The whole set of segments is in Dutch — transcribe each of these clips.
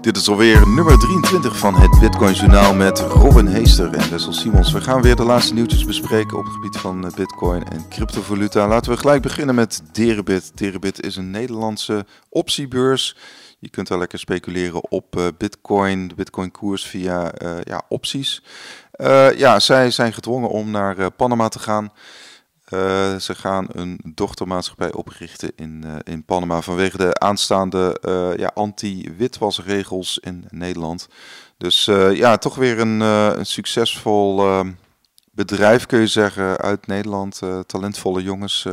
Dit is alweer nummer 23 van het Bitcoin Journaal met Robin Heester en Wessel Simons. We gaan weer de laatste nieuwtjes bespreken op het gebied van eh, Bitcoin en cryptovaluta. Laten we gelijk beginnen met Deribit. Deribit is een Nederlandse optiebeurs. Je kunt daar lekker speculeren op uh, Bitcoin, de Bitcoin-koers via uh, ja, opties. Ja, zij zijn gedwongen om naar Panama te gaan. Uh, ze gaan een dochtermaatschappij oprichten in, uh, in Panama vanwege de aanstaande uh, ja, anti-witwasregels in Nederland. Dus ja, toch weer een, een succesvol bedrijf kun je zeggen uit Nederland. talentvolle jongens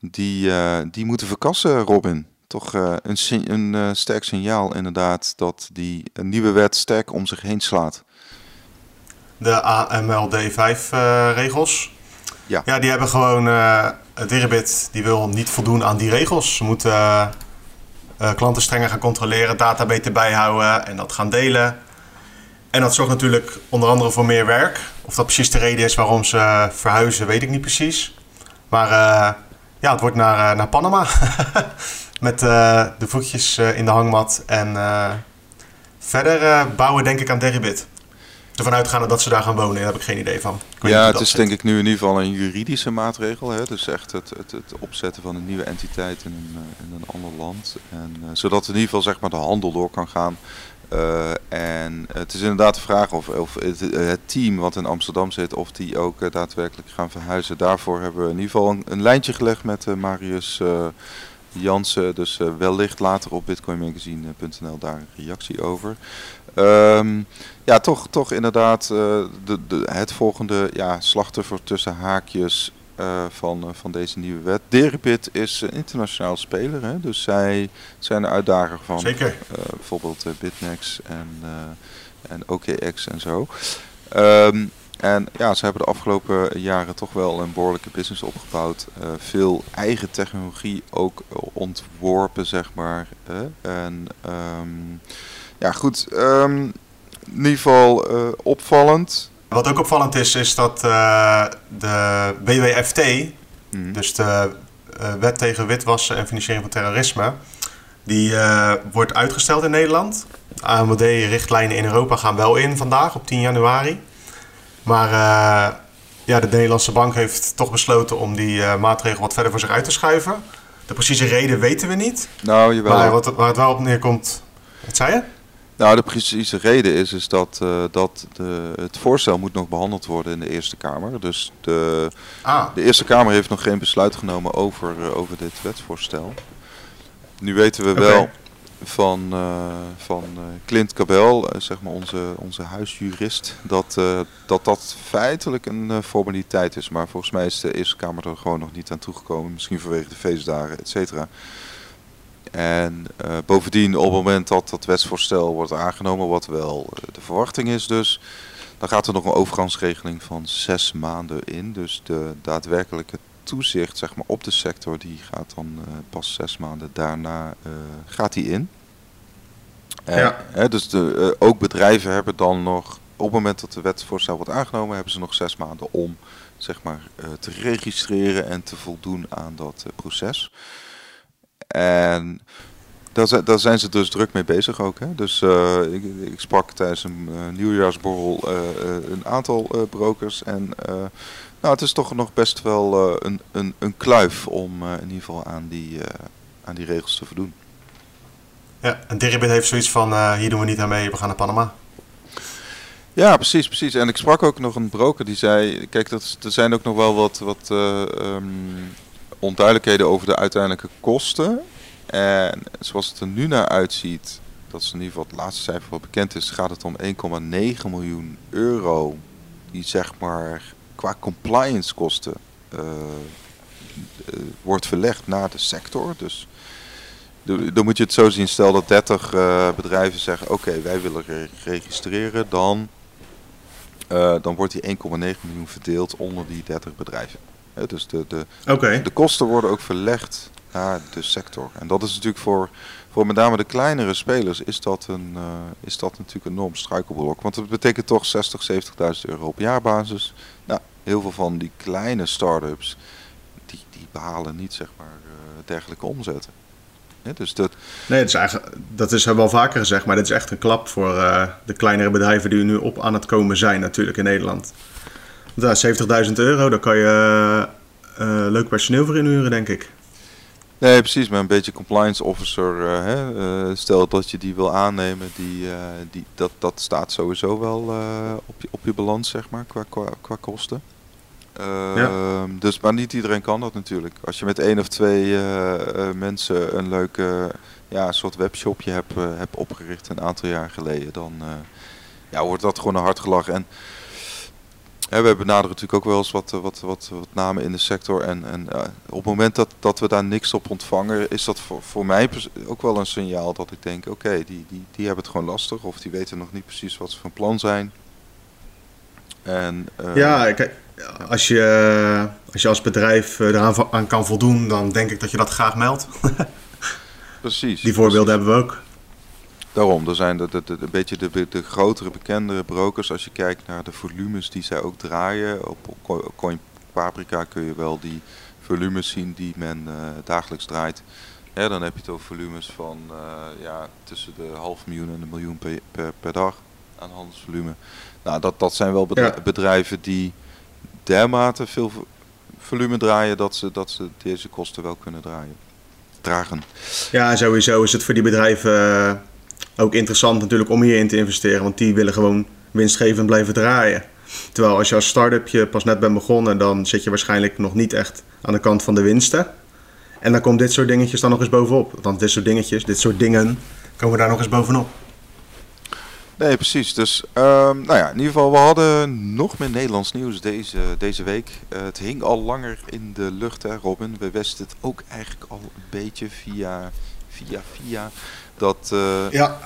die, die moeten verkassen, Robin. Toch een, een sterk signaal inderdaad dat die nieuwe wet sterk om zich heen slaat. De AMLD5-regels ja. ja, die hebben gewoon. Uh, die wil niet voldoen aan die regels. Ze moeten uh, klanten strenger gaan controleren, data beter bijhouden en dat gaan delen. En dat zorgt natuurlijk onder andere voor meer werk. Of dat precies de reden is waarom ze verhuizen, weet ik niet precies. Maar ja, het wordt naar, naar Panama. Met de voetjes in de hangmat. En verder bouwen denk ik aan Deribit ervan uitgaande dat ze daar gaan wonen. Daar heb ik geen idee van. Ja, het is denk ik nu in ieder geval een juridische maatregel. Hè? Dus echt het, het, het opzetten van een nieuwe entiteit in een, eh, in een ander land. En, uh, zodat in ieder geval zeg maar, de handel door kan gaan. Uh, en het is inderdaad de vraag of, of het, het, team wat in Amsterdam zit, of die ook uh, daadwerkelijk gaan verhuizen. Daarvoor hebben we in ieder geval een, een lijntje gelegd met uh, Marius Jansen. Dus wellicht later op bitcoinmagazine.nl daar een reactie over. Um, ja, toch, toch inderdaad uh, de, de, het volgende ja, slachtoffer tussen haakjes uh, van, uh, van deze nieuwe wet. Deribit is een internationaal speler, hè? dus zij zijn de uitdager van Zeker. bijvoorbeeld Bitnex en, en OKX en zo. Um, en ja, ze hebben de afgelopen jaren toch wel een behoorlijke business opgebouwd. veel eigen technologie ook ontworpen, zeg maar. en um, ja, goed. Um, in ieder geval uh, opvallend. Wat ook opvallend is, is dat uh, de WWFT, mm. dus de uh, Wet tegen Witwassen en Financiering van Terrorisme, die wordt uitgesteld in Nederland. AMD-richtlijnen in Europa gaan wel in vandaag, op 10 januari. Maar ja, de Nederlandse bank heeft toch besloten om die maatregel wat verder voor zich uit te schuiven. De precieze reden weten we niet. Nou, jawel. Maar wat, waar het wel op neerkomt... Wat zei je? Nou, de precieze reden is, is dat, uh, dat de, het voorstel moet nog behandeld worden in de Eerste Kamer. Dus de, ah. de Eerste Kamer heeft nog geen besluit genomen over, uh, over dit wetsvoorstel. Nu weten we okay. wel van, uh, van Clint Cabel, zeg maar onze, onze huisjurist, dat, dat dat feitelijk een formaliteit is. Maar volgens mij is de Eerste Kamer er gewoon nog niet aan toegekomen. Misschien vanwege de feestdagen, et cetera. En uh, bovendien, op het moment dat dat wetsvoorstel wordt aangenomen, wat wel uh, de verwachting is dus, dan gaat er nog een overgangsregeling van zes maanden in. Dus de daadwerkelijke toezicht zeg maar, op de sector, die gaat dan uh, pas zes maanden daarna gaat die in. Ja. Hè, dus de, ook bedrijven hebben dan nog, op het moment dat de wetsvoorstel wordt aangenomen, hebben ze nog zes maanden om zeg maar, te registreren en te voldoen aan dat proces. En daar, daar, zijn ze dus druk mee bezig ook. Hè? Dus uh, ik, ik, sprak tijdens een uh, nieuwjaarsborrel uh, een aantal brokers. En nou, het is toch nog best wel een, een, een kluif om in ieder geval aan die, aan die regels te voldoen. Ja, en Deribit heeft zoiets van, hier doen we niet aan mee, we gaan naar Panama. Ja, precies, precies. En ik sprak ook nog een broker die zei, kijk, dat, er zijn ook nog wel wat, wat um, onduidelijkheden over de uiteindelijke kosten. En zoals het er nu naar uitziet, dat is in ieder geval het laatste cijfer wat bekend is, gaat het om 1,9 miljoen euro. Die zeg maar qua compliance kosten uh, uh, wordt verlegd naar de sector. Dus dan moet je het zo zien, stel dat 30 uh, eh, bedrijven zeggen, oké, wij willen re registreren, dan, dan wordt die 1,9 miljoen verdeeld onder die 30 bedrijven dus de, de, okay. de kosten worden ook verlegd naar de sector. En dat is natuurlijk voor, voor met name de kleinere spelers is dat, een, uh, is dat natuurlijk een enorm struikelblok. Want dat betekent toch 60, 70.000 euro op jaarbasis. Nou, heel veel van die kleine start-ups, die, die behalen niet zeg maar uh, dergelijke omzetten. dus dat... Nee, dat is, eigenlijk, dat is wel vaker gezegd, maar dit is echt een klap voor uh, de kleinere bedrijven die nu op aan het komen zijn natuurlijk in Nederland. Want, 70.000 euro, daar kan je uh, leuk personeel voor inhuren, denk ik. Nee, precies. Maar een beetje compliance officer, uh, hè, uh, stel dat je die wil aannemen, die, uh, die, dat, dat staat sowieso wel op, je, op je balans, zeg maar, qua, qua, qua kosten. Ja. Ehm, dus, maar niet iedereen kan dat natuurlijk. Als je met één of twee mensen een leuke ja, soort webshopje hebt, hebt opgericht een aantal jaar geleden, dan ja, wordt dat gewoon een hard gelachen. En we benaderen natuurlijk ook wel eens wat, wat, wat, wat namen in de sector. En, en uh, op het moment dat, dat we daar niks op ontvangen, is dat voor, voor mij ook wel een signaal dat ik denk, oké, die, die, die hebben het gewoon lastig. Of die weten nog niet precies wat ze van plan zijn. En, uh, ja, kijk, als je, als je als bedrijf eraan aan kan voldoen, dan denk ik dat je dat graag meldt. precies. Die voorbeelden precies. hebben we ook. Daarom, er zijn de, de, de, een beetje de, de grotere, bekendere brokers. Als je kijkt naar de volumes die zij ook draaien. Op Coin Paprika kun je wel die volumes zien die men uh, dagelijks draait. Ja, dan heb je het over volumes van uh, ja, tussen de half miljoen en een miljoen per, per, per, dag aan handelsvolume. Nou, dat, dat zijn wel bedrijven, ja. bedrijven die dermate veel volume draaien dat ze, dat ze deze kosten wel kunnen draaien. Dragen. Ja, sowieso is het voor die bedrijven uh, ook interessant natuurlijk om hierin te investeren, want die willen gewoon winstgevend blijven draaien. Terwijl als je als start-up je pas net bent begonnen, dan zit je waarschijnlijk nog niet echt aan de kant van de winsten. En dan komt dit soort dingetjes dan nog eens bovenop. Want dit soort dingetjes, dit soort dingen, komen daar nog eens bovenop. Nee, precies. Dus um, nou ja, in ieder geval, we hadden nog meer Nederlands nieuws deze, deze week. Uh, het hing al langer in de lucht, hè Robin. We wisten het ook eigenlijk al een beetje via, via, via dat uh, ja.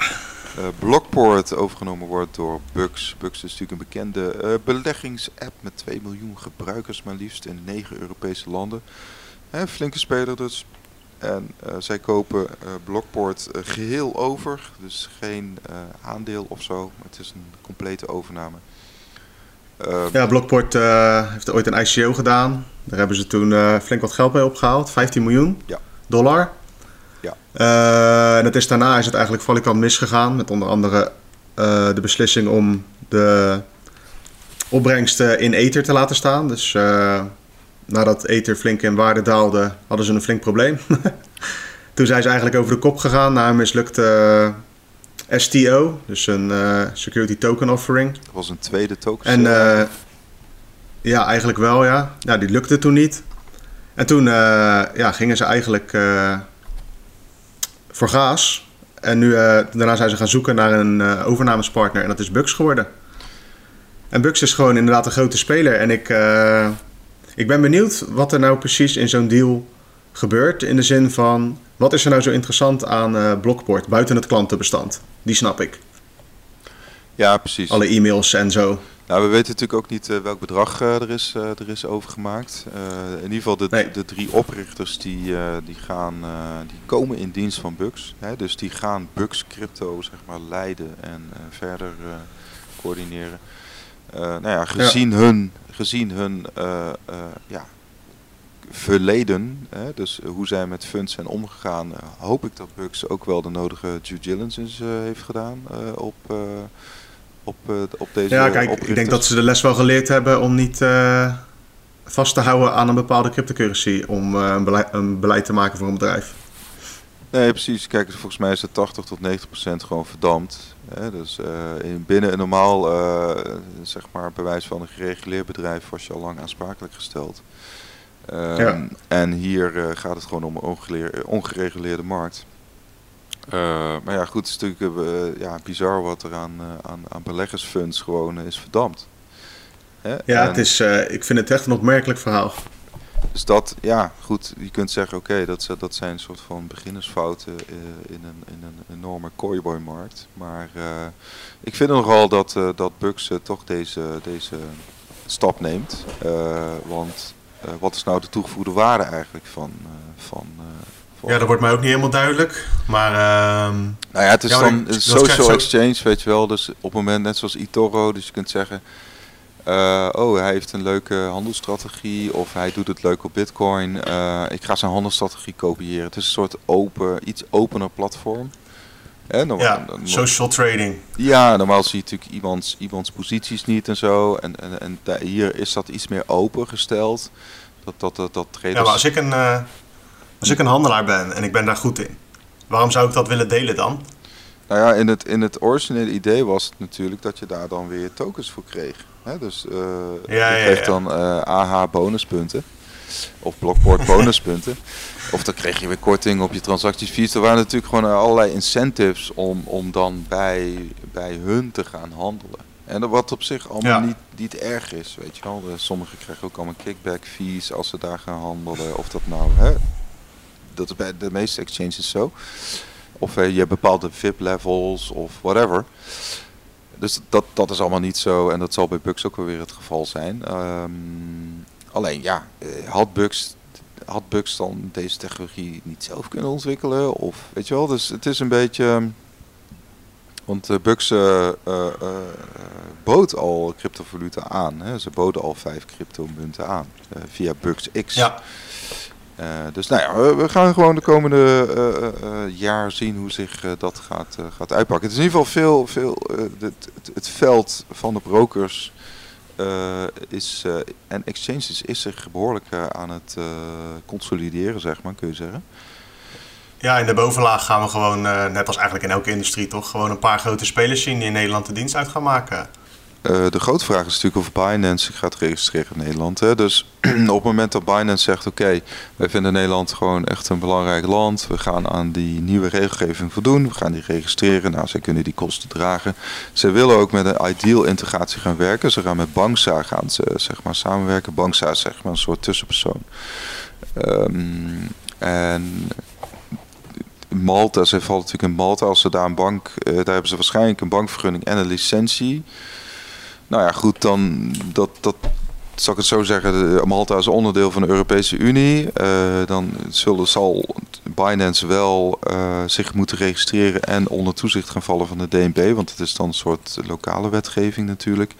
uh, Blockport overgenomen wordt door Bux. Bux is natuurlijk een bekende uh, beleggingsapp met 2 miljoen gebruikers maar liefst in 9 Europese landen. Hè, flinke speler dus. En zij kopen Blockport geheel over, dus geen aandeel of zo, het is een complete overname. Ehm, ja, Blockport heeft ooit een ICO gedaan. Daar hebben ze toen flink wat geld mee opgehaald, 15 miljoen ja. dollar. Ja. En het is, daarna is het eigenlijk valikant misgegaan. Met onder andere uh, de beslissing om de opbrengsten in Ether te laten staan. Dus uh, nadat Ether flink in waarde daalde, hadden ze een flink probleem. Toen zijn ze eigenlijk over de kop gegaan naar een mislukte STO. Dus een Security Token Offering. Dat was een tweede token. En ja, eigenlijk wel ja. ja. Die lukte toen niet. En toen ja, gingen ze eigenlijk voor gaas. En nu, uh, daarna zijn ze gaan zoeken naar een uh, overnamespartner en dat is Bux geworden. En Bux is gewoon inderdaad een grote speler. En ik, uh, ik ben benieuwd wat er nou precies in zo'n deal gebeurt. In de zin van, wat is er nou zo interessant aan Blockport buiten het klantenbestand? Die snap ik. Ja, precies. Alle e-mails en zo. Nou, we weten natuurlijk ook niet uh, welk bedrag uh, er, is, uh, er is overgemaakt. in ieder geval de, nee. de drie oprichters die, die, gaan, die komen in dienst van Bux. Hè, dus die gaan Bux Crypto zeg maar, leiden en verder coördineren. nou ja, gezien ja. hun, gezien hun ja, verleden, hè, dus hoe zij met funds zijn omgegaan, hoop ik dat Bux ook wel de nodige due diligence heeft gedaan op op, uh, op deze Ja, kijk, oprichters. ik denk dat ze de les wel geleerd hebben om niet uh, vast te houden aan een bepaalde cryptocurrency om uh, een, beleid, een, beleid, te maken voor een bedrijf. Nee, precies. Kijk, volgens mij is het 80 tot 90 procent gewoon verdampt. Hè? Dus in, binnen een normaal, zeg maar, bewijs van een gereguleerd bedrijf was je al lang aansprakelijk gesteld. Um, ja. En hier gaat het gewoon om een ongereguleerde markt. Uh, maar ja, goed, het is natuurlijk uh, ja, bizar wat er aan, uh, aan, aan beleggersfunds gewoon is verdampt. Hè? Ja, en, het is, ik vind het echt een opmerkelijk verhaal. Dus dat, ja, goed, je kunt zeggen, oké, okay, dat, dat zijn een soort van beginnersfouten in, een, in een enorme kooiboy-markt. Maar ik vind nogal dat, dat Bux toch deze, deze stap neemt. want wat is nou de toegevoegde waarde eigenlijk van, van ja, dat wordt mij ook niet helemaal duidelijk. Maar. Uh, nou ja, het is ja, dan een social exchange, weet je wel. Dus op het moment, net zoals eToro, dus je kunt zeggen. eh, oh, hij heeft een leuke handelsstrategie of hij doet het leuk op Bitcoin. Eh, ik ga zijn handelsstrategie kopiëren. Het is een soort open, iets opener platform. Hè, ja, social trading. Ja, normaal zie je natuurlijk iemands, iemands posities niet en zo. En, en, en hier is dat iets meer opengesteld. Dat, dat, dat, dat traders... Ja, maar als ik, een, uh, als ik een handelaar ben en ik ben daar goed in, waarom zou ik dat willen delen dan? Nou ja, in het, in het originele idee was het natuurlijk dat je daar dan weer tokens voor kreeg. Hè? Dus uh, ja, je kreeg dan uh, eh, AH bonuspunten. Of Blockboard bonuspunten. of dan kreeg je weer korting op je transactiefees. Er waren natuurlijk gewoon allerlei incentives om, om dan bij, bij hun te gaan handelen. En wat op zich allemaal niet, niet erg is, weet je wel. Sommigen krijgen ook allemaal kickback fees als ze daar gaan handelen. Of dat nou, hè, dat bij de meeste exchanges zo. Of uh, je hebt bepaalde VIP-levels of whatever. Dus dat, dat is allemaal niet zo. En dat zal bij Bugs ook wel weer het geval zijn. Ehm, alleen ja, eh, had Bugs, had Bugs dan deze technologie niet zelf kunnen ontwikkelen? Of weet je wel, dus het is een beetje... Want uh, Bugs uh, uh, bood al cryptovaluta aan. Hè? Ze boden al vijf cryptomunten aan via Bugs X. Ja. Uh, dus nou ja, we gaan gewoon de komende uh, jaar zien hoe zich dat gaat, gaat uitpakken. Het is in ieder geval veel, veel het, het, het, veld van de brokers is, en exchanges is zich behoorlijk aan het consolideren, zeg maar, kun je zeggen. Ja, in de bovenlaag gaan we gewoon, net als eigenlijk in elke industrie toch, gewoon een paar grote spelers zien die in Nederland de dienst uit gaan maken. Uh, de grote vraag is natuurlijk of Binance zich gaat registreren in Nederland. Hè? Dus op het moment dat Binance zegt: Oké, wij vinden Nederland gewoon echt een belangrijk land. We gaan aan die nieuwe regelgeving voldoen. We gaan die registreren. Nou, zij kunnen die kosten dragen. Ze willen ook met een ideal integratie gaan werken. Ze gaan met Banksa gaan ze, zeg maar, samenwerken. Banksa is zeg maar een soort tussenpersoon. Um, en Malta, ze valt natuurlijk in Malta. Als ze daar een bank, uh, daar hebben ze waarschijnlijk een bankvergunning en een licentie. Nou ja, goed, dan dat, dat zal ik het zo zeggen. Malta is onderdeel van de Europese Unie. Uh, dan zullen, zal Binance wel uh, zich moeten registreren en onder toezicht gaan vallen van de DNB. Want het is dan een soort lokale wetgeving natuurlijk.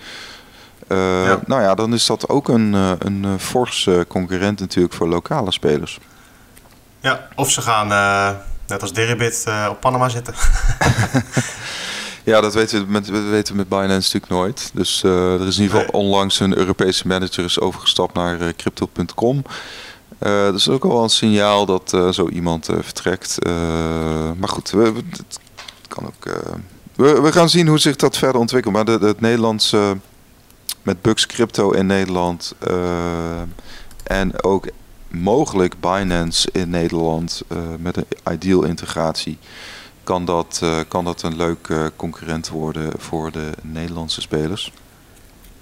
Uh, ja. Nou ja, dan is dat ook een, een forse concurrent natuurlijk voor lokale spelers. Ja, of ze gaan net als Deribit op Panama zitten. Ja, dat weten we met, weten we met Binance natuurlijk nooit. Dus uh, er is in ieder geval onlangs een Europese manager is overgestapt naar uh, crypto.com. Uh, dat is ook al een signaal dat zo iemand vertrekt. maar goed, we, kan ook. We, we, gaan zien hoe zich dat verder ontwikkelt. Maar de, de het Nederlandse met Bucks Crypto in Nederland en ook mogelijk Binance in Nederland met een ideal integratie kan dat, uh, kan dat een leuk uh, concurrent worden voor de Nederlandse spelers.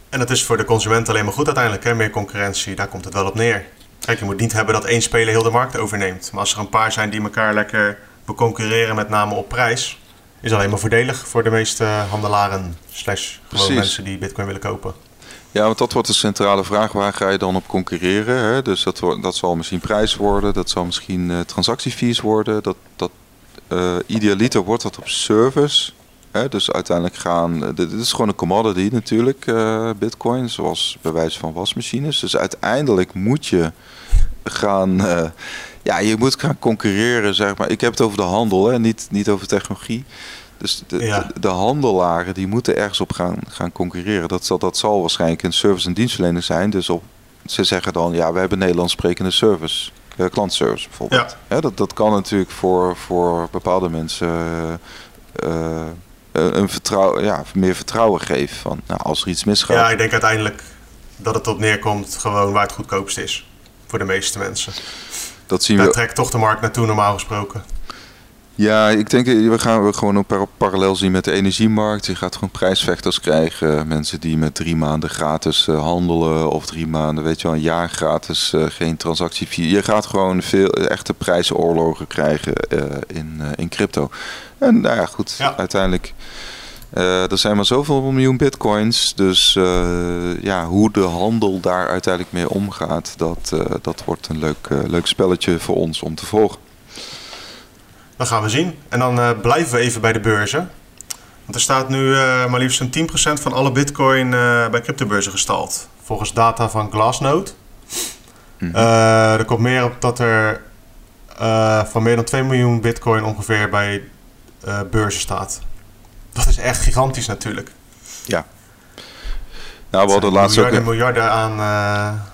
En het is voor de consument alleen maar goed uiteindelijk, hè? meer concurrentie, daar komt het wel op neer. Kijk, je moet niet hebben dat één speler heel de markt overneemt. Maar als er een paar zijn die elkaar lekker beconcurreren, met name op prijs, is alleen maar voordelig voor de meeste handelaren, slash gewoon mensen die bitcoin willen kopen. Ja, want dat wordt de centrale vraag. Waar ga je dan op concurreren? Hè? Dus dat, dat zal misschien prijs worden, dat zal misschien uh, transactiefees worden. Dat, dat uh, idealiter wordt dat op service. Hè? Dus uiteindelijk gaan. Dit is gewoon een commodity natuurlijk, uh, Bitcoin, zoals bij wijze van wasmachines. Dus uiteindelijk moet je gaan. Uh, ja, je moet gaan concurreren, zeg maar. Ik heb het over de handel, hè? Niet, niet over technologie. Dus de, de, de, handelaren die moeten ergens op gaan, gaan concurreren. Dat zal, dat zal waarschijnlijk een service- en dienstverlener zijn. Dus op, ze zeggen dan, ja, we hebben Nederlands sprekende service klantservice bijvoorbeeld. Ja. dat, dat kan natuurlijk voor, voor bepaalde mensen uh, een vertrouwen, ja, meer vertrouwen geven. Van, nou, als er iets misgaat. Ja, ik denk uiteindelijk dat het op neerkomt gewoon waar het goedkoopst is. Voor de meeste mensen. Dat zien Daar we. trekt toch de markt naartoe normaal gesproken. Ja, ik denk we gaan we gewoon een parallel zien met de energiemarkt. Je gaat gewoon prijsvechters krijgen. Mensen die met drie maanden gratis uh, handelen of drie maanden, weet je wel, een jaar gratis uh, geen transactie. Je gaat gewoon veel echte prijsoorlogen krijgen uh, in, in crypto. En nou ja, goed, ja. uiteindelijk. er zijn maar zoveel miljoen bitcoins. Dus ja, hoe de handel daar uiteindelijk mee omgaat, dat, dat wordt een leuk, leuk spelletje voor ons om te volgen. Dat gaan we zien. En dan uh, blijven we even bij de beurzen. Want er staat nu uh, maar liefst een 10% van alle bitcoin uh, bij cryptobeurzen gestald. Volgens data van Glassnode. Mm er komt meer op dat er van meer dan 2 miljoen bitcoin ongeveer bij beurzen staat. Dat is echt gigantisch natuurlijk. Ja. Nou, we hadden laatst miljarden, ook... miljarden aan,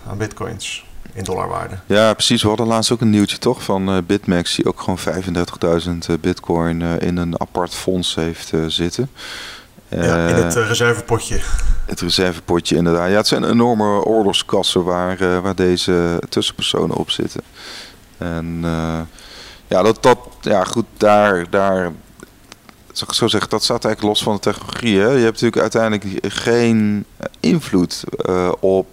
aan bitcoins in dollarwaarde. Ja, precies. We hadden laatst ook een nieuwtje toch van uh, Bitmax, die ook gewoon 35.000 uh, bitcoin uh, in een apart fonds heeft zitten. Ja, in het reservepotje. Het reservepotje, inderdaad. Ja, het zijn enorme oorlogskassen waar, waar deze tussenpersonen op zitten. En ja, dat, dat, ja, goed, daar, daar, zou ik zo zeggen, dat staat eigenlijk los van de technologie. Hè? Je hebt natuurlijk uiteindelijk geen invloed op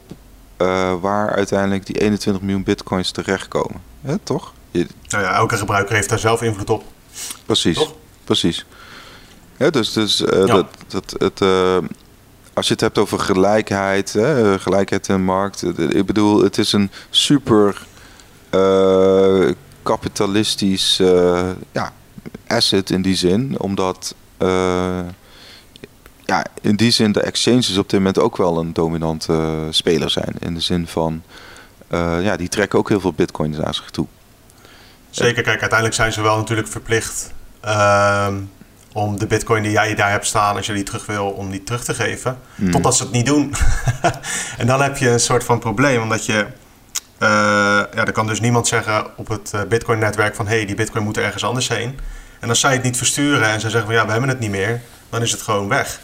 uh, waar uiteindelijk die 21 miljoen bitcoins terechtkomen. Hè, toch? Je... Nou ja, elke gebruiker heeft daar zelf invloed op. Precies, toch? precies. Ja, dus dus uh, ja. dat, dat, het, uh, als je het hebt over gelijkheid, hè, gelijkheid in de markt. Ik bedoel, het is een super kapitalistisch ja, asset in die zin. Omdat ja, in die zin de exchanges op dit moment ook wel een dominante uh, speler zijn. In de zin van, uh, ja, die trekken ook heel veel bitcoins naar zich toe. Zeker, kijk, uiteindelijk zijn ze wel natuurlijk verplicht uh, om de bitcoin die jij daar hebt staan, als je die terug wil, om die terug te geven. Mm. Totdat ze het niet doen. en dan heb je een soort van probleem, omdat je... Uh, ja, er kan dus niemand zeggen op het bitcoin-netwerk van... hé, hey, die bitcoin moet ergens anders heen. En als zij het niet versturen en ze zeggen van... ja, we hebben het niet meer, dan is het gewoon weg.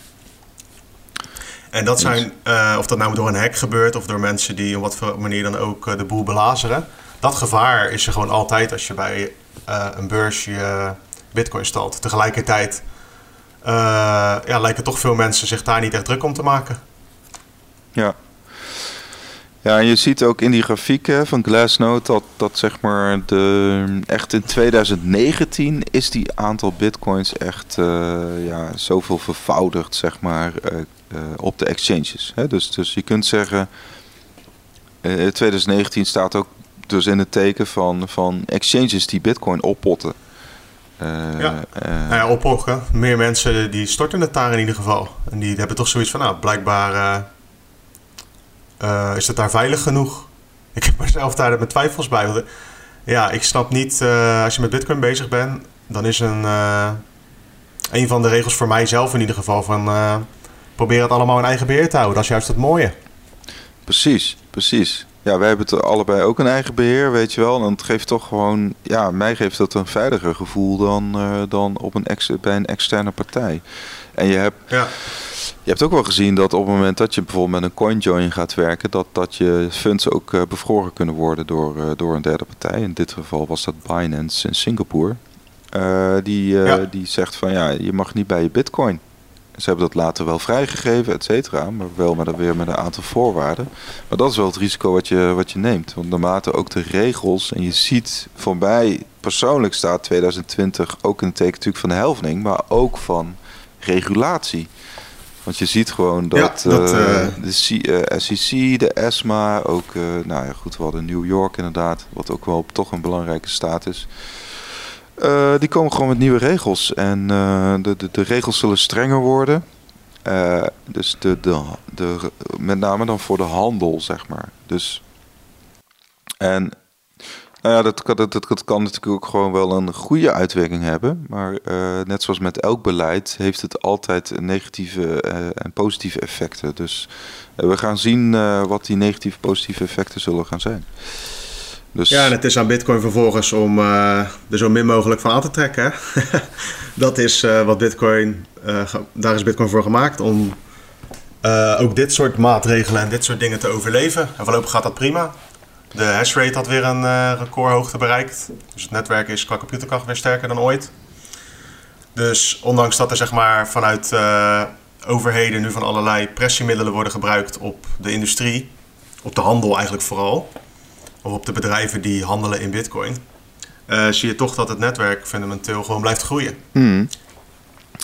En dat zijn, uh, of dat nou door een hack gebeurt of door mensen die op wat voor manier dan ook uh, de boel belazeren. Dat gevaar is er gewoon altijd als je bij uh, een beurs je bitcoin stalt. Tegelijkertijd ja, lijken toch veel mensen zich daar niet echt druk om te maken. Ja. Ja, en je ziet ook in die grafieken van Glassnode dat, dat zeg maar de, echt in 2019 is die aantal bitcoins echt ja, zoveel vervoudigd, zeg maar, op de exchanges. Hè? Dus, dus je kunt zeggen, uh, 2019 staat ook dus in het teken van, van exchanges die bitcoin oppotten. Uh, ja. nou ja, oppotten. Meer mensen die storten het daar in ieder geval. En die hebben toch zoiets van, nou, blijkbaar is het daar veilig genoeg. Ik heb mezelf daar met twijfels bij. Want, ja, ik snap niet, als je met bitcoin bezig bent, dan is een, een van de regels voor mijzelf in ieder geval van probeer het allemaal in eigen beheer te houden. Dat is juist het mooie. Precies, precies. Ja, wij hebben het allebei ook een eigen beheer, weet je wel. En het geeft toch gewoon, ja, mij geeft dat een veiliger gevoel dan, uh, dan op een ex, bij een externe partij. En je hebt, ja. je hebt ook wel gezien dat op het moment dat je bijvoorbeeld met een CoinJoin gaat werken, dat, dat je funds ook uh, bevroren kunnen worden door, uh, door een derde partij. In dit geval was dat Binance in Singapore. die, ja. die zegt van ja, je mag niet bij je bitcoin. Ze hebben dat later wel vrijgegeven, et cetera. Maar wel met, weer met een aantal voorwaarden. Maar dat is wel het risico wat je, wat je neemt. Want naarmate ook de regels, en je ziet voorbij, persoonlijk staat 2020 ook in het teken natuurlijk van de helfning, maar ook van regulatie. Want je ziet gewoon dat, ja, dat uh, de C, uh, SEC, de ESMA, ook, nou ja, goed, we hadden New York inderdaad, wat ook wel toch een belangrijke staat is. Uh, die komen gewoon met nieuwe regels. En uh, de, de, de, regels zullen strenger worden. Uh, dus de, de, de, met name dan voor de handel, zeg maar. Dus. En. Nou ja, dat, dat, dat, dat kan natuurlijk ook gewoon wel een goede uitwerking hebben. Maar net zoals met elk beleid heeft het altijd negatieve en positieve effecten. Dus we gaan zien wat die negatieve positieve effecten zullen gaan zijn. Dus... Ja, en het is aan Bitcoin vervolgens om uh, er zo min mogelijk van aan te trekken. dat is uh, wat Bitcoin, uh, daar is Bitcoin voor gemaakt om ook dit soort maatregelen en dit soort dingen te overleven. En voorlopig gaat dat prima. De hashrate had weer een recordhoogte bereikt. Dus het netwerk is qua computerkracht weer sterker dan ooit. Dus ondanks dat er zeg maar vanuit overheden nu van allerlei pressiemiddelen worden gebruikt op de industrie, op de handel eigenlijk vooral of op de bedrijven die handelen in Bitcoin, uh, zie je toch dat het netwerk fundamenteel gewoon blijft groeien. Hmm.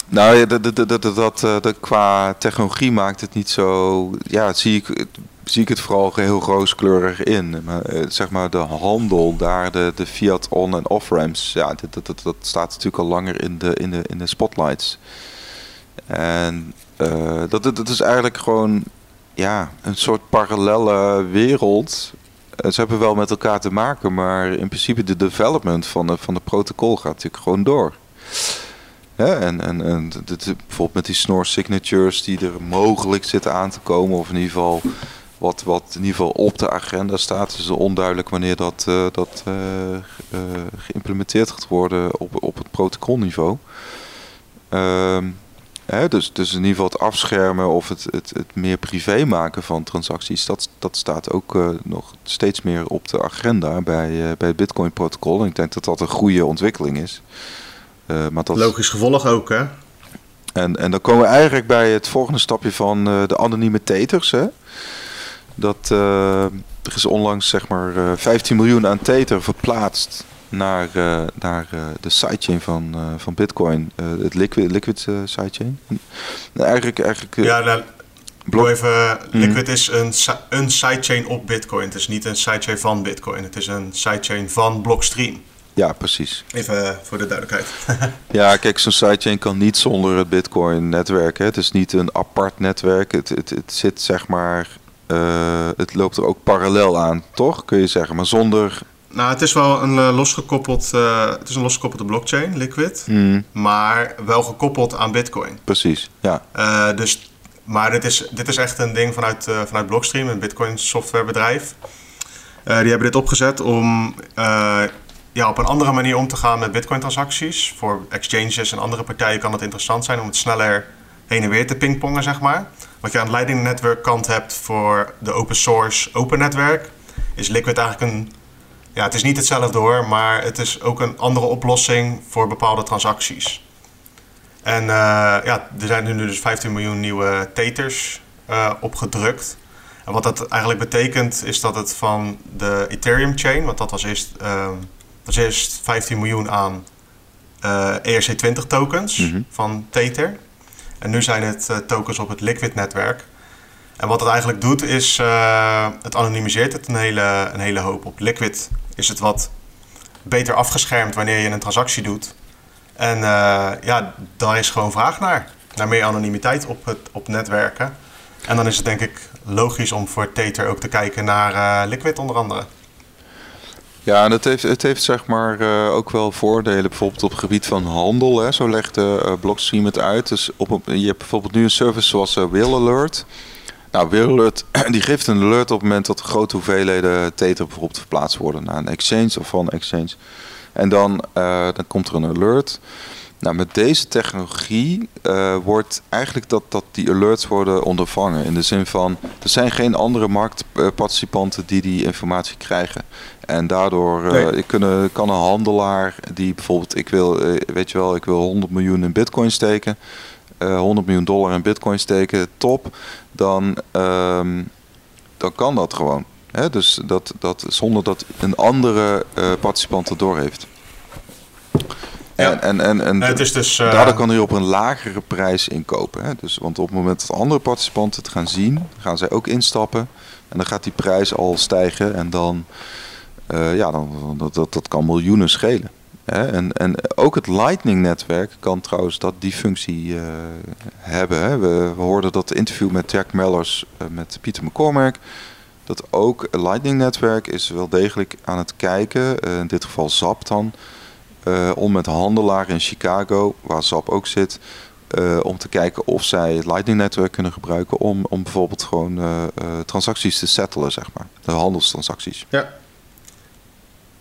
Nou, dat, dat, dat, dat, eh, qua technologie maakt het niet zo. Ja, zie ik, zie ik het vooral heel rooskleurig in. Maar, eh, zeg maar de handel daar, de, de fiat on- en off-ramps, ja, dat, dat, dat, staat natuurlijk al langer in de, in de, in de spotlights. En dat, dat is eigenlijk gewoon ja, een soort parallele wereld. Ze hebben wel met elkaar te maken, maar in principe de development van de, van de protocol gaat natuurlijk gewoon door. en en, en dit, bijvoorbeeld met die snor signatures die er mogelijk zitten aan te komen, of in ieder geval wat, wat in ieder geval op de agenda staat. Het onduidelijk wanneer dat, uh, dat uh, geïmplementeerd gaat worden op, op het protocolniveau. Ehm, hè, dus, dus in ieder geval het afschermen of het, het, het meer privé maken van transacties, dat, dat staat ook nog steeds meer op de agenda bij, bij het Bitcoin-protocol. En ik denk dat dat een goede ontwikkeling is. maar dat... Logisch gevolg ook, hè? En, en dan komen we eigenlijk bij het volgende stapje van de anonieme teters. Hè? Dat er is onlangs zeg maar 15 eh, miljoen aan Tether verplaatst naar, uh, naar de sidechain van, van Bitcoin, het Liquid, Liquid sidechain. eigenlijk, eigenlijk, ja, nou, blok... even, mhm. Liquid is een, een sidechain op Bitcoin. Het is niet een sidechain van Bitcoin. Het is een sidechain van Blockstream. Ja, precies. Even voor de duidelijkheid. ja, kijk, zo'n sidechain kan niet zonder het Bitcoin-netwerk. Het is niet een apart netwerk. Het, het, het zit zeg maar het loopt er ook parallel aan, toch? Kun je zeggen, maar zonder. Nou, het is wel een uh, losgekoppeld, uh, het is een losgekoppelde blockchain, Liquid, mm. maar wel gekoppeld aan Bitcoin. Precies, ja. dus, maar dit is, dit is echt een ding vanuit, vanuit Blockstream, een Bitcoin softwarebedrijf. die hebben dit opgezet om ja, op een andere manier om te gaan met Bitcoin-transacties. Voor exchanges en andere partijen kan het interessant zijn om het sneller heen en weer te pingpongen, zeg maar. Wat je aan de Lightning Network kant hebt voor de open source open netwerk, is Liquid eigenlijk een. Ja, het is niet hetzelfde hoor, maar het is ook een andere oplossing voor bepaalde transacties. En uh, ja, er zijn nu dus 15 miljoen nieuwe teters uh, opgedrukt. En wat dat eigenlijk betekent, is dat het van de Ethereum chain, want dat was eerst, uh, was eerst 15 miljoen aan ERC20 tokens mm van Tether. En nu zijn het tokens op het Liquid-netwerk. En wat het eigenlijk doet is, uh, het anonimiseert het een hele, een hele hoop. Op Liquid is het wat beter afgeschermd wanneer je een transactie doet. En uh, ja, daar is gewoon vraag naar. Naar meer anonimiteit op, het, op netwerken. En dan is het denk ik logisch om voor Tether ook te kijken naar Liquid onder andere. Ja, en het heeft, het heeft zeg maar ook wel voordelen, bijvoorbeeld op het gebied van handel. Hè. Zo legt de uh, Blockstream het uit. Dus op, je hebt bijvoorbeeld nu een service zoals uh, Will Alert. Nou, Will Alert die geeft een alert op het moment dat grote hoeveelheden Tether bijvoorbeeld verplaatst worden naar een exchange of van een exchange. En dan, dan komt er een alert. Nou, met deze technologie uh, wordt eigenlijk dat, dat die alerts worden ondervangen. In de zin van, er zijn geen andere marktparticipanten die die informatie krijgen. En daardoor uh, nee. kunnen, kan een handelaar die bijvoorbeeld, ik wil, uh, weet je wel, ik wil 100 miljoen in bitcoin steken. 100 miljoen dollar in bitcoin steken, top. Dan, um, dan kan dat gewoon. Hè? Dus dat, dat, zonder dat een andere participant het doorheeft. En, en, en, en het is dus, uh... daardoor kan hij op een lagere prijs inkopen. Hè? Dus, want op het moment dat andere participanten het gaan zien, gaan zij ook instappen. En dan gaat die prijs al stijgen. En dan, uh, ja, dan, dat, dat, dat kan miljoenen schelen. En, en ook het Lightning-netwerk kan trouwens dat die functie uh, hebben. Hè? We, hoorden dat interview met Jack Mellers met Pieter McCormack dat ook het Lightning-netwerk is wel degelijk aan het kijken, in dit geval ZAP dan, om met handelaren in Chicago, waar SAP ook zit, om te kijken of zij het Lightning-netwerk kunnen gebruiken om, om bijvoorbeeld gewoon transacties te settelen, zeg maar. De handelstransacties. Ja.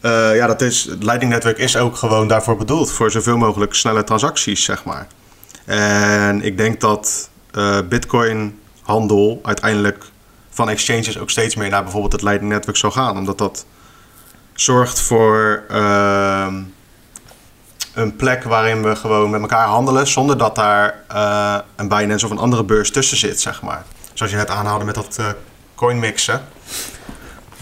Ja, dat is, het Lightning-netwerk is ook gewoon daarvoor bedoeld, voor zoveel mogelijk snelle transacties, zeg maar. En ik denk dat Bitcoin-handel uiteindelijk van exchanges ook steeds meer naar bijvoorbeeld het Lightning-netwerk zal gaan, omdat dat zorgt voor ehm, een plek waarin we gewoon met elkaar handelen zonder dat daar uh, een Binance of een andere beurs tussen zit, zeg maar. Zoals je net aanhaalde met dat uh, coin mixen.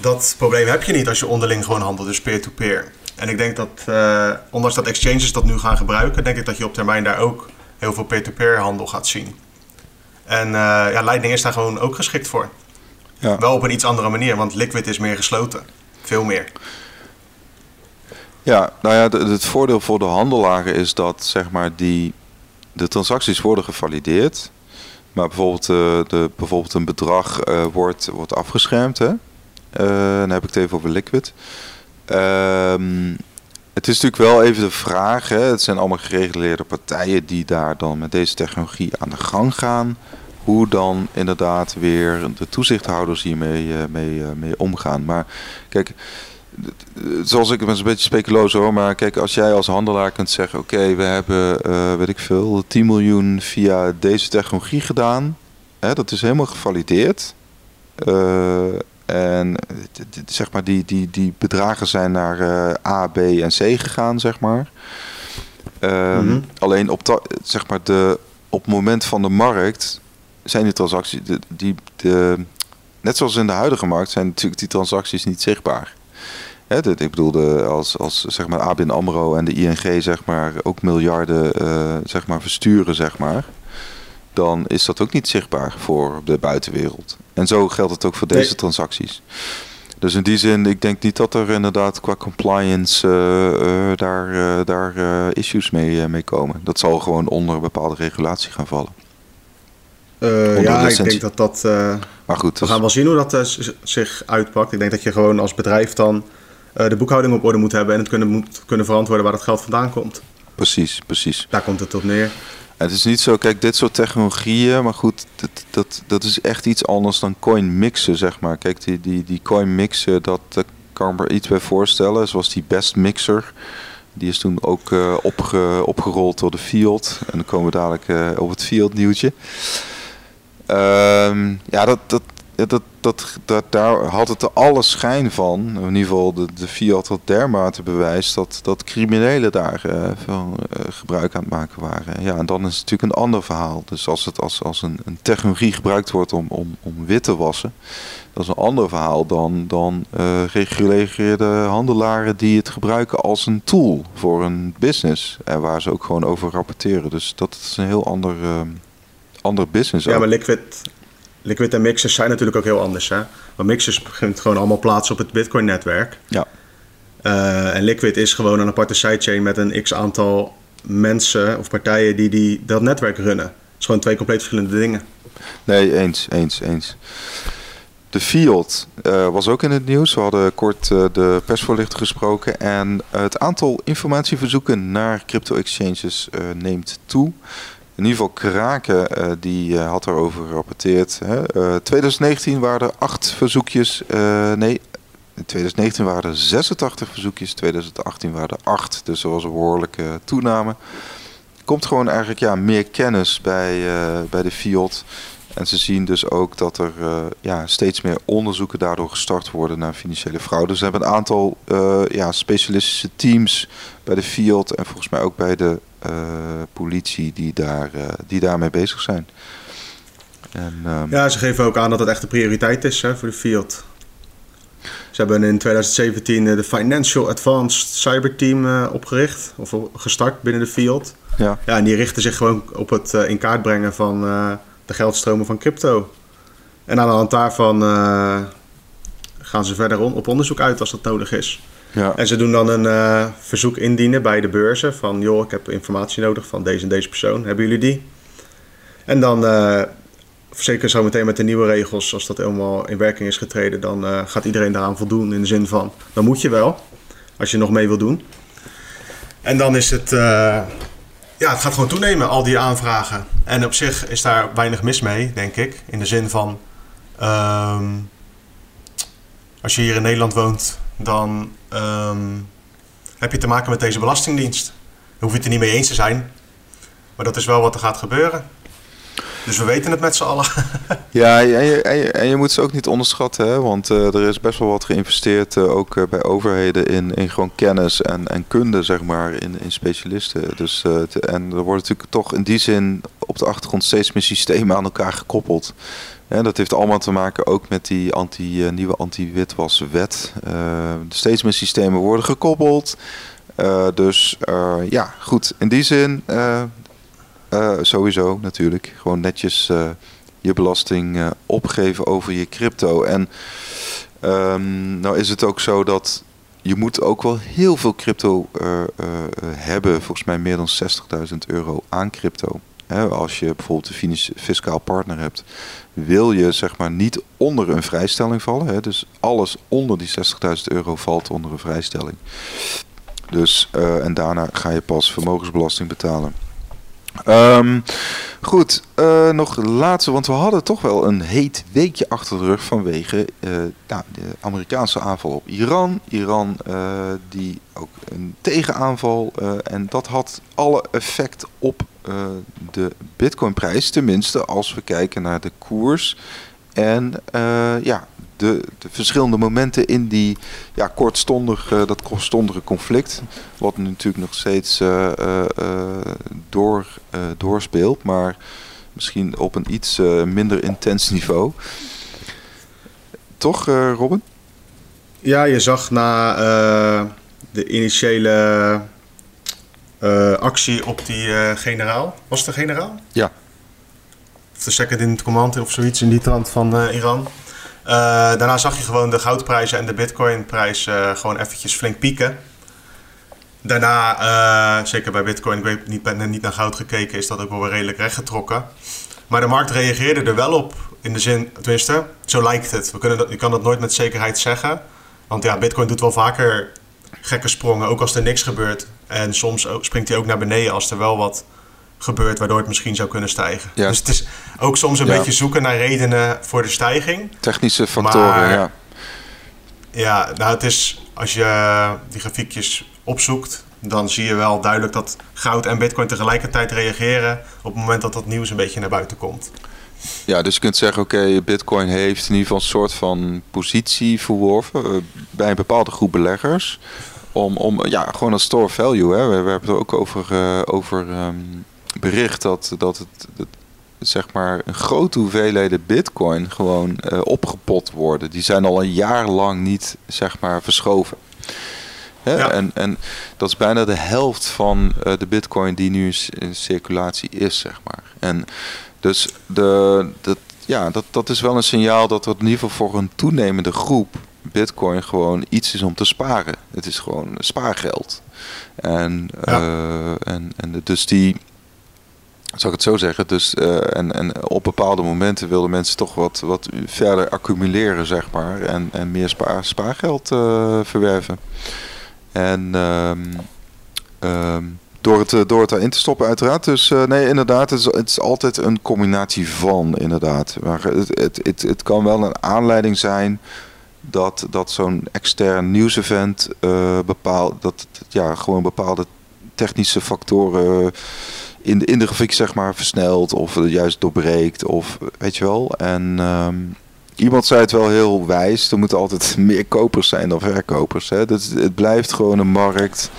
Dat probleem heb je niet als je onderling gewoon handelt, dus peer-to-peer. En ik denk dat, uh, ondanks dat exchanges dat nu gaan gebruiken, denk ik dat je op termijn daar ook heel veel peer-to-peer handel gaat zien. En ja, Lightning is daar gewoon ook geschikt voor. Ja. Wel op een iets andere manier, want Liquid is meer gesloten. Veel meer. Ja, nou ja, het voordeel voor de handelaren is dat zeg maar die de transacties worden gevalideerd. Maar bijvoorbeeld, uh, de, bijvoorbeeld een bedrag wordt, wordt afgeschermd. Hè? Dan heb ik het even over Liquid. Ehm, het is natuurlijk wel even de vraag. Hè? Het zijn allemaal gereguleerde partijen die daar dan met deze technologie aan de gang gaan. Hoe dan inderdaad weer de toezichthouders hiermee mee, mee omgaan. Maar kijk, zoals ik, het een beetje speculoos hoor, maar kijk, als jij als handelaar kunt zeggen: Oké, we hebben, weet ik veel, 10 miljoen via deze technologie gedaan, hè, dat is helemaal gevalideerd. Uh, en zeg maar, die, die, die bedragen zijn naar uh, A, B en C gegaan, zeg maar. Mm Alleen op, zeg maar de, op het moment van de markt zijn die transacties, die, die, de, net zoals in de huidige markt, zijn natuurlijk die transacties niet zichtbaar. Hè, ik bedoel, als, als zeg maar ABN AMRO en de ING zeg maar, ook miljarden uh, zeg maar, versturen, zeg maar, dan is dat ook niet zichtbaar voor de buitenwereld. En zo geldt het ook voor deze transacties. Dus in die zin, ik denk niet dat er inderdaad qua compliance uh, uh, daar, daar issues mee, mee komen. Dat zal gewoon onder een bepaalde regulatie gaan vallen. ja, ik denk dat dat. maar goed, we dus... gaan wel zien hoe dat zich uitpakt. Ik denk dat je gewoon als bedrijf dan eh, de boekhouding op orde moet hebben en het kunnen, moet kunnen verantwoorden waar het geld vandaan komt. Precies, precies. Daar komt het op neer. Het is niet zo, kijk, dit soort technologieën, maar goed, dat, dat, dat is echt iets anders dan coin mixen, zeg maar. Kijk, die, die, die coin mixen, dat, kan ik me iets bij voorstellen, zoals die best mixer. Die is toen ook opge, opgerold door de Field. En dan komen we dadelijk uh, op het Field nieuwtje. Um, ja, dat, dat, dat, dat, daar had het alle schijn van, in ieder geval de, de Fiat had dermate bewijs dat, dat criminelen daar uh, veel uh, gebruik aan het maken waren. Ja, en dan is het natuurlijk een ander verhaal. Dus als het als, als een, een technologie gebruikt wordt om, om, om wit te wassen, dat is een ander verhaal dan, dan uh, gereguleerde handelaren die het gebruiken als een tool voor een business. En waar ze ook gewoon over rapporteren. Dus dat is een heel ander, ander business. Ja, maar Liquid, Liquid en mixers zijn natuurlijk ook heel anders. Hè? Want mixers begint gewoon allemaal plaatsen op het Bitcoin-netwerk. Ja. Uh, en Liquid is gewoon een aparte sidechain met een x aantal mensen of partijen die, die dat netwerk runnen. Het is gewoon twee compleet verschillende dingen. Nee, eens, eens, eens. De Fiat uh, was ook in het nieuws. We hadden kort uh, de persvoorlichter gesproken. En het aantal informatieverzoeken naar crypto-exchanges neemt toe. In ieder geval Kraken, uh, die uh, had erover gerapporteerd. Hè. Uh, eh, 2019 waren er acht verzoekjes. nee, in 2019 waren er 86 verzoekjes. 2018 waren er acht. Dus er was een behoorlijke toename. Komt gewoon eigenlijk ja, meer kennis bij, bij de Fiat. En ze zien dus ook dat er ja, steeds meer onderzoeken daardoor gestart worden naar financiële fraude. Dus ze hebben een aantal ja, specialistische teams bij de Fiat en volgens mij ook bij de eh, politie die, daar, eh, die daarmee bezig zijn. En, ehm, ja, ze geven ook aan dat het echt een prioriteit is hè, voor de field. Ze hebben in 2017 eh, de Financial Advanced Cyber Team opgericht, of gestart binnen de field. Ja. ja, en die richten zich gewoon op het in kaart brengen van de geldstromen van crypto. En aan de hand daarvan gaan ze verder op onderzoek uit als dat nodig is. Ja. En ze doen dan een uh, verzoek indienen bij de beurzen van joh, ik heb informatie nodig van deze en deze persoon. Hebben jullie die? En dan, uh, zeker zo meteen met de nieuwe regels, als dat helemaal in werking is getreden, dan uh, gaat iedereen daaraan voldoen in de zin van, dan moet je wel, als je nog mee wil doen. En dan is het, ja, het gaat gewoon toenemen, al die aanvragen. En op zich is daar weinig mis mee, denk ik, in de zin van, um, als je hier in Nederland woont, dan um, heb je te maken met deze belastingdienst. Daar hoef je het er niet mee eens te zijn, maar dat is wel wat er gaat gebeuren. Dus we weten het met z'n allen. ja, en je, en, je, moet ze ook niet onderschatten, hè? want uh, er is best wel wat geïnvesteerd, uh, ook uh, bij overheden, in, gewoon kennis en, en kunde, zeg maar, in, in specialisten. Dus, en er wordt natuurlijk toch in die zin op de achtergrond steeds meer systemen aan elkaar gekoppeld. Ja, dat heeft allemaal te maken ook met die anti, uh, nieuwe anti-witwaswet. Uh, steeds meer systemen worden gekoppeld. Uh, dus ja, goed. In die zin, sowieso natuurlijk. Gewoon netjes je belasting opgeven over je crypto. En um, nou is het ook zo dat je moet ook wel heel veel crypto hebben. Volgens mij meer dan 60.000 euro aan crypto. Als je bijvoorbeeld een fiscaal partner hebt, wil je zeg maar niet onder een vrijstelling vallen. Dus alles onder die 60.000 euro valt onder een vrijstelling. Dus, en daarna ga je pas vermogensbelasting betalen. Um, goed, uh, nog laatste, want we hadden toch wel een heet weekje achter de rug vanwege nou, de Amerikaanse aanval op Iran. Iran die ook een tegenaanval en dat had alle effect op de bitcoinprijs. Tenminste als we kijken naar de koers en ja, de, de, verschillende momenten in die ja, kortstondig, uh, dat kortstondige conflict. Wat natuurlijk nog steeds uh, uh, door, doorspeelt, maar misschien op een iets minder intens niveau. Toch, Robin? Ja, je zag na de initiële actie op die generaal. Was het de generaal? Ja. Of de second in command of zoiets in die trant van Iran uh, daarna zag je gewoon de goudprijzen en de bitcoinprijs gewoon eventjes flink pieken. Daarna, zeker bij bitcoin, ik weet niet, ben niet naar goud gekeken, is dat ook wel weer redelijk rechtgetrokken. Maar de markt reageerde er wel op, in de zin, tenminste, zo lijkt het. We kunnen dat, je kan dat nooit met zekerheid zeggen. Want ja, bitcoin doet wel vaker gekke sprongen, ook als er niks gebeurt. En soms ook, springt hij ook naar beneden als er wel wat gebeurt waardoor het misschien zou kunnen stijgen. Ja. Dus het is ook soms een beetje zoeken naar redenen voor de stijging. Technische factoren, ja. Ja, nou het is als je die grafiekjes opzoekt, dan zie je wel duidelijk dat goud en bitcoin tegelijkertijd reageren op het moment dat dat nieuws een beetje naar buiten komt. Ja, dus je kunt zeggen, oké, bitcoin heeft in ieder geval een soort van positie verworven uh, bij een bepaalde groep beleggers. Om, om ja, gewoon een store value. Hè. We, we hebben het er ook over, uh, over um, bericht dat, dat het, zeg maar een grote hoeveelheden bitcoin gewoon uh, opgepot worden. Die zijn al een jaar lang niet zeg maar verschoven. Ja. En, en dat is bijna de helft van uh, de bitcoin die nu in circulatie is, zeg maar. En dus de, dat, ja, dat, dat is wel een signaal dat er in ieder geval voor een toenemende groep bitcoin gewoon iets is om te sparen. Het is gewoon spaargeld. En, ja. uh, en, en dus die, zou ik het zo zeggen. Dus, uh, en, en op bepaalde momenten wilden mensen toch wat, wat verder accumuleren, zeg maar. En, en meer spaar, spaargeld uh, verwerven. En um, um, door, het, door het daarin te stoppen, uiteraard. Dus uh, nee, inderdaad, het is, het is altijd een combinatie van, inderdaad. Maar het, het, het, het kan wel een aanleiding zijn dat, dat zo'n extern nieuwsevent uh, bepaalt dat ja, gewoon bepaalde technische factoren in de, in de grafiek zeg maar versnelt of juist doorbreekt of weet je wel. En um, iemand zei het wel heel wijs, er moeten altijd meer kopers zijn dan verkopers. Hè? Dus het blijft gewoon een markt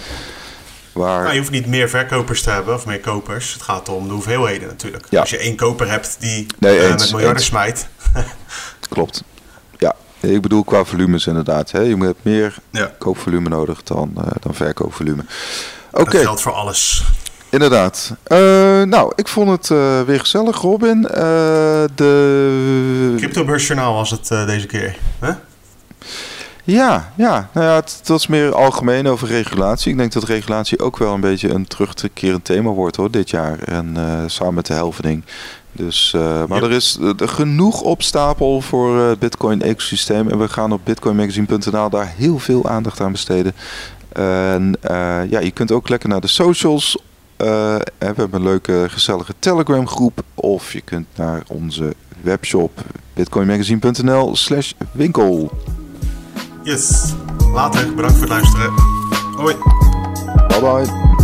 waar... Nou, je hoeft niet meer verkopers te hebben of meer kopers. Het gaat om de hoeveelheden natuurlijk. Ja. Als je één koper hebt die nee, uh, met miljarden eens. smijt. Klopt. Ik bedoel qua volumes inderdaad. Hè? Je hebt meer ja. koopvolume nodig dan, uh, dan verkoopvolume. Oké. Okay. Dat geldt voor alles. Inderdaad. Uh, nou, ik vond het uh, weer gezellig, Robin. De... Cryptobeursjournaal was het deze keer, hè? Ja, ja. Nou ja, het, het, was meer algemeen over regulatie. Ik denk dat regulatie ook wel een beetje een terugkerend thema wordt hoor, dit jaar. En samen met de helvening. Dus, maar er is er genoeg op stapel voor het Bitcoin-ecosysteem. En we gaan op bitcoinmagazine.nl daar heel veel aandacht aan besteden. En ja, je kunt ook lekker naar de socials uh, we hebben een leuke gezellige Telegram groep. Of je kunt naar onze webshop bitcoinmagazine.nl slash winkel. Yes, later. Bedankt voor het luisteren. Hoi. Bye bye.